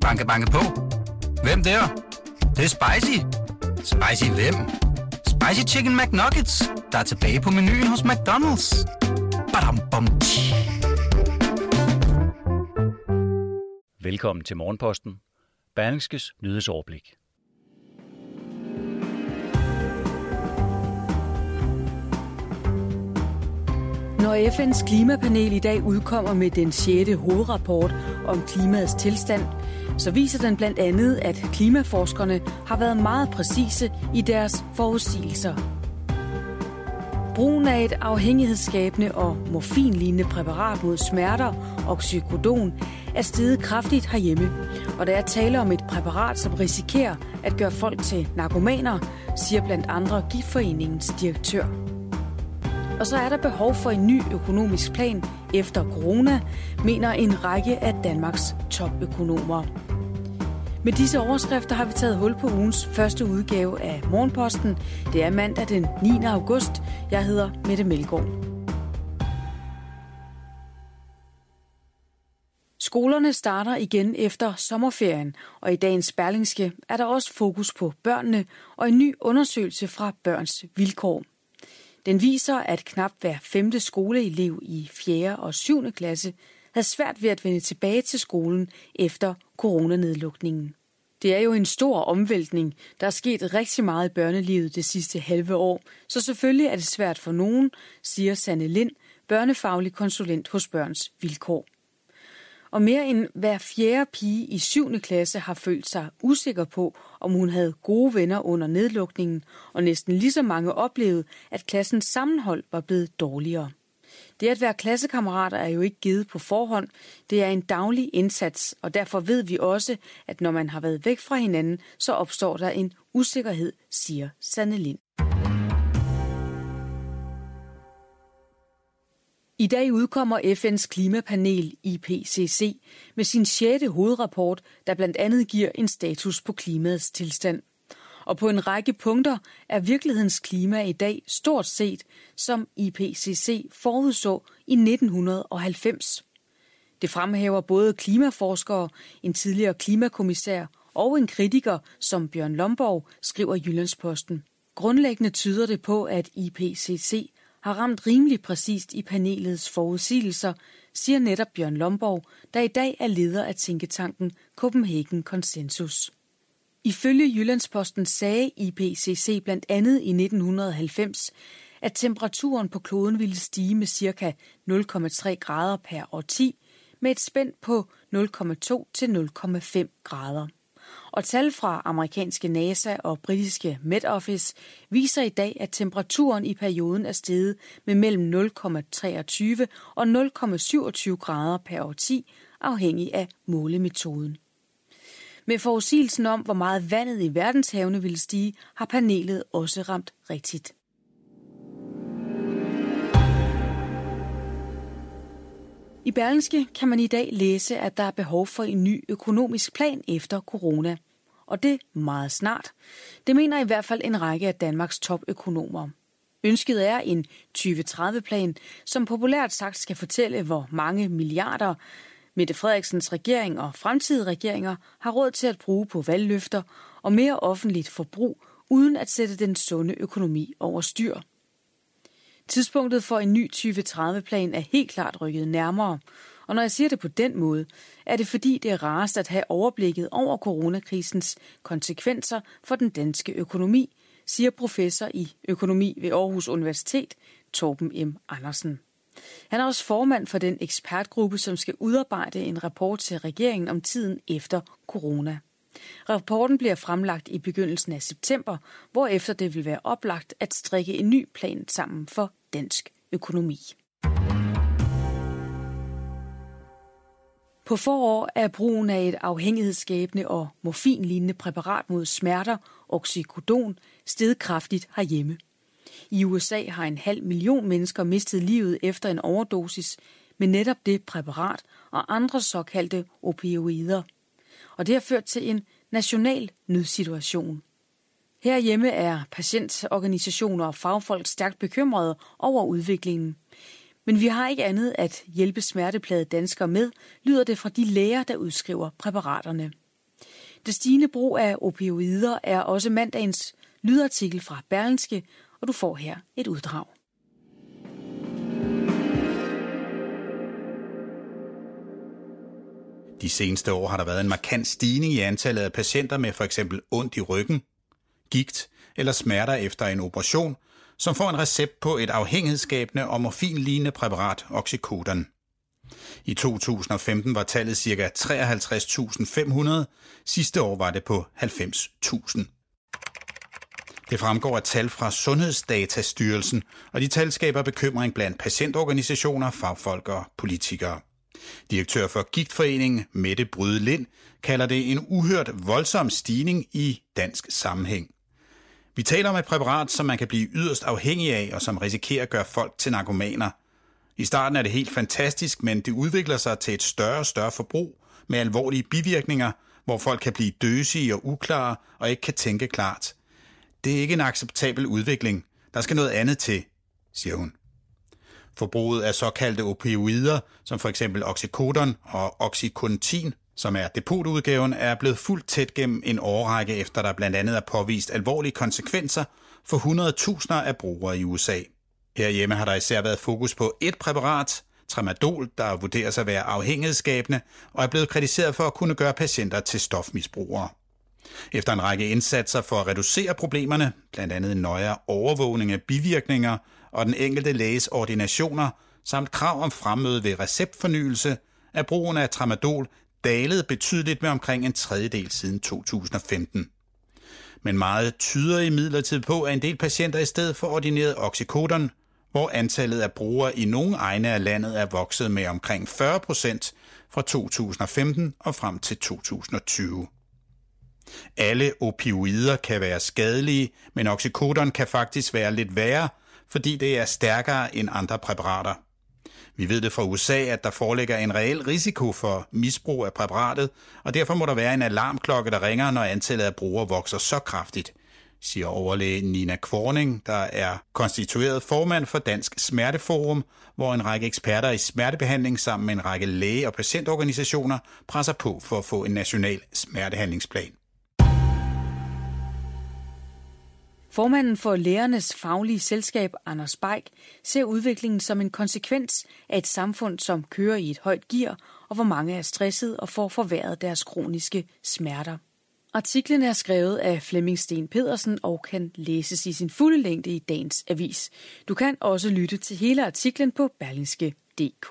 Banke, banke på. Hvem der? Det, det er spicy. Spicy hvem? Spicy Chicken McNuggets, der er tilbage på menuen hos McDonald's. Badum, bom, tji. Velkommen til Morgenposten. Berlingskes nyhedsoverblik. Når FN's klimapanel i dag udkommer med den 6. hovedrapport om klimaets tilstand, så viser den blandt andet, at klimaforskerne har været meget præcise i deres forudsigelser. Brugen af et afhængighedsskabende og morfinlignende præparat mod smerter, oxycodon, er steget kraftigt herhjemme, og der er tale om et præparat, som risikerer at gøre folk til narkomaner, siger blandt andre Giftforeningens direktør. Og så er der behov for en ny økonomisk plan efter corona, mener en række af Danmarks topøkonomer. Med disse overskrifter har vi taget hul på ugens første udgave af Morgenposten. Det er mandag den 9. august. Jeg hedder Mette Melgaard. Skolerne starter igen efter sommerferien, og i dagens Berlingske er der også fokus på børnene og en ny undersøgelse fra Børns Vilkår. Den viser, at knap hver femte skoleelev i 4. og 7. klasse havde svært ved at vende tilbage til skolen efter coronanedlukningen. Det er jo en stor omvæltning. Der er sket rigtig meget i børnelivet det sidste halve år, så selvfølgelig er det svært for nogen, siger Sanne Lind, børnefaglig konsulent hos Børns Vilkår. Og mere end hver fjerde pige i 7. klasse har følt sig usikker på, om hun havde gode venner under nedlukningen, og næsten lige så mange oplevede, at klassens sammenhold var blevet dårligere. Det at være klassekammerater er jo ikke givet på forhånd. Det er en daglig indsats, og derfor ved vi også, at når man har været væk fra hinanden, så opstår der en usikkerhed, siger Sanne Lind. I dag udkommer FN's klimapanel IPCC med sin sjette hovedrapport, der blandt andet giver en status på klimaets tilstand. Og på en række punkter er virkelighedens klima i dag stort set, som IPCC forudså i 1990. Det fremhæver både klimaforskere, en tidligere klimakommissær og en kritiker som Bjørn Lomborg, skriver Jyllandsposten. Grundlæggende tyder det på, at IPCC har ramt rimelig præcist i panelets forudsigelser, siger netop Bjørn Lomborg, der i dag er leder af tænketanken Copenhagen Consensus. Ifølge Jyllandsposten sagde IPCC blandt andet i 1990, at temperaturen på kloden ville stige med ca. 0,3 grader per årti, med et spænd på 0,2 til 0,5 grader. Og tal fra amerikanske NASA og britiske Met Office viser i dag, at temperaturen i perioden er steget med mellem 0,23 og 0,27 grader per årti, afhængig af målemetoden. Med forudsigelsen om, hvor meget vandet i verdenshavene ville stige, har panelet også ramt rigtigt. I Berlingske kan man i dag læse, at der er behov for en ny økonomisk plan efter corona. Og det meget snart. Det mener i hvert fald en række af Danmarks topøkonomer. Ønsket er en 2030-plan, som populært sagt skal fortælle, hvor mange milliarder Mette Frederiksens regering og fremtidige regeringer har råd til at bruge på valgløfter og mere offentligt forbrug, uden at sætte den sunde økonomi over styr. Tidspunktet for en ny 2030-plan er helt klart rykket nærmere, og når jeg siger det på den måde, er det fordi det er rarest at have overblikket over coronakrisens konsekvenser for den danske økonomi, siger professor i økonomi ved Aarhus Universitet, Torben M. Andersen. Han er også formand for den ekspertgruppe, som skal udarbejde en rapport til regeringen om tiden efter corona. Rapporten bliver fremlagt i begyndelsen af september, hvorefter det vil være oplagt at strikke en ny plan sammen for dansk økonomi. På forår er brugen af et afhængighedsskabende og morfinlignende præparat mod smerter, oxycodon, steget kraftigt herhjemme. I USA har en halv million mennesker mistet livet efter en overdosis med netop det præparat og andre såkaldte opioider. Og det har ført til en national nødsituation. Herhjemme er patientorganisationer og fagfolk stærkt bekymrede over udviklingen. Men vi har ikke andet at hjælpe smerteplade danskere med, lyder det fra de læger, der udskriver præparaterne. Det stigende brug af opioider er også mandagens lydartikel fra Berlinske, og du får her et uddrag. De seneste år har der været en markant stigning i antallet af patienter med for eksempel ondt i ryggen, gigt eller smerter efter en operation, som får en recept på et afhængighedsskabende og morfinlignende præparat, Oxycodon. I 2015 var tallet ca. 53.500, sidste år var det på 90.000. Det fremgår af tal fra Sundhedsdatastyrelsen, og de tal skaber bekymring blandt patientorganisationer, fagfolk og politikere. Direktør for Gigtforeningen, Mette Bryde Lind, kalder det en uhørt voldsom stigning i dansk sammenhæng. Vi taler om et præparat, som man kan blive yderst afhængig af, og som risikerer at gøre folk til narkomaner. I starten er det helt fantastisk, men det udvikler sig til et større og større forbrug med alvorlige bivirkninger, hvor folk kan blive døsige og uklare og ikke kan tænke klart. Det er ikke en acceptabel udvikling. Der skal noget andet til, siger hun. Forbruget af såkaldte opioider, som for eksempel oxycodon og oxycontin, som er depotudgaven, er blevet fuldt tæt gennem en årrække efter der blandt andet er påvist alvorlige konsekvenser for 100.000 af brugere i USA. Herhjemme har der især været fokus på et præparat, tramadol, der vurderes at være afhængighedsskabende og er blevet kritiseret for at kunne gøre patienter til stofmisbrugere. Efter en række indsatser for at reducere problemerne, blandt andet en nøjere overvågning af bivirkninger og den enkelte læges ordinationer, samt krav om fremmøde ved receptfornyelse, er brugen af tramadol dalet betydeligt med omkring en tredjedel siden 2015. Men meget tyder imidlertid på, at en del patienter i stedet for ordineret oxycodon, hvor antallet af brugere i nogle egne af landet er vokset med omkring 40 procent fra 2015 og frem til 2020. Alle opioider kan være skadelige, men oxycodon kan faktisk være lidt værre, fordi det er stærkere end andre præparater. Vi ved det fra USA, at der foreligger en reel risiko for misbrug af præparatet, og derfor må der være en alarmklokke, der ringer, når antallet af brugere vokser så kraftigt, siger overlæge Nina Kvorning, der er konstitueret formand for Dansk Smerteforum, hvor en række eksperter i smertebehandling sammen med en række læge- og patientorganisationer presser på for at få en national smertehandlingsplan. Formanden for Lærernes Faglige Selskab, Anders Beik, ser udviklingen som en konsekvens af et samfund, som kører i et højt gear, og hvor mange er stresset og får forværret deres kroniske smerter. Artiklen er skrevet af Flemming Sten Pedersen og kan læses i sin fulde længde i dagens avis. Du kan også lytte til hele artiklen på berlingske.dk.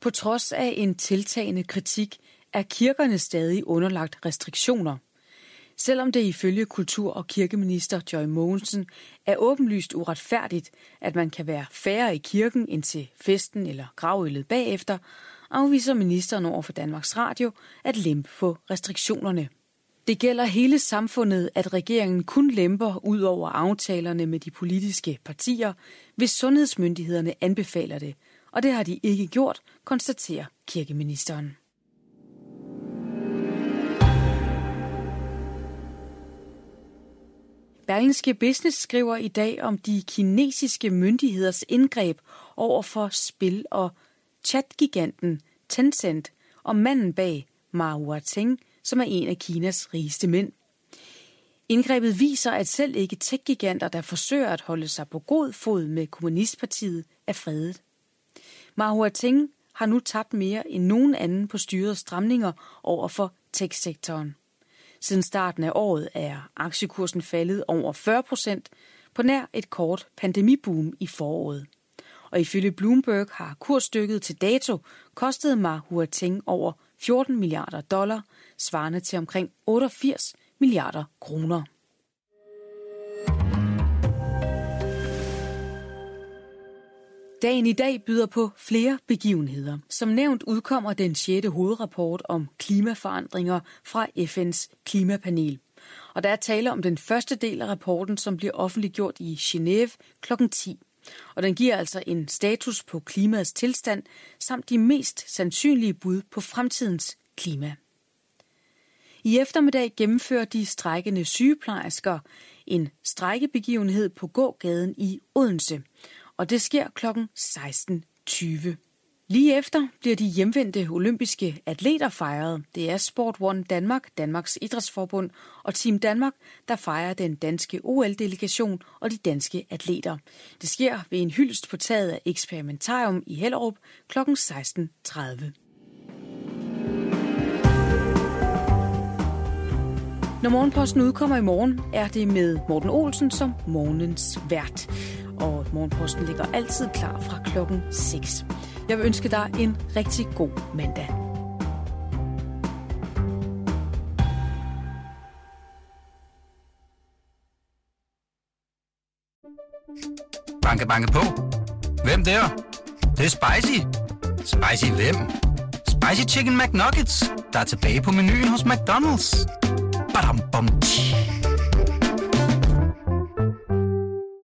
På trods af en tiltagende kritik er kirkerne stadig underlagt restriktioner. Selvom det ifølge kultur- og kirkeminister Joy Mogensen er åbenlyst uretfærdigt, at man kan være færre i kirken end til festen eller gravøllet bagefter, afviser ministeren over for Danmarks Radio at lempe på restriktionerne. Det gælder hele samfundet, at regeringen kun lemper ud over aftalerne med de politiske partier, hvis sundhedsmyndighederne anbefaler det, og det har de ikke gjort, konstaterer kirkeministeren. Berlingske Business skriver i dag om de kinesiske myndigheders indgreb over for spil- og chatgiganten Tencent og manden bag Ma Huateng, som er en af Kinas rigeste mænd. Indgrebet viser, at selv ikke tech-giganter, der forsøger at holde sig på god fod med Kommunistpartiet, er fredet. Ma Huateng har nu tabt mere end nogen anden på styrets stramninger over for tech-sektoren. Siden starten af året er aktiekursen faldet over 40 procent på nær et kort pandemiboom i foråret. Og ifølge Bloomberg har kursstykket til dato kostet Ma Huateng over 14 milliarder dollar, svarende til omkring 88 milliarder kroner. Dagen i dag byder på flere begivenheder. Som nævnt udkommer den 6. hovedrapport om klimaforandringer fra FN's klimapanel. Og der er tale om den første del af rapporten, som bliver offentliggjort i Genève kl. 10. Og den giver altså en status på klimaets tilstand, samt de mest sandsynlige bud på fremtidens klima. I eftermiddag gennemfører de strækkende sygeplejersker en strækkebegivenhed på gågaden i Odense. Og det sker kl. 16.20. Lige efter bliver de hjemvendte olympiske atleter fejret. Det er Sport One Danmark, Danmarks Idrætsforbund og Team Danmark, der fejrer den danske OL-delegation og de danske atleter. Det sker ved en hyldest på taget af Experimentarium i Hellerup kl. 16.30. Når Morgenposten udkommer i morgen, er det med Morten Olsen som morgens vært. Og Morgenposten ligger altid klar fra klokken 6. Jeg vil ønske dig en rigtig god mandag. Banke, banke på. Hvem der? Det, det er spicy. Spicy hvem? Spicy Chicken McNuggets, der er tilbage på menuen hos McDonald's. Badum, bom, tji.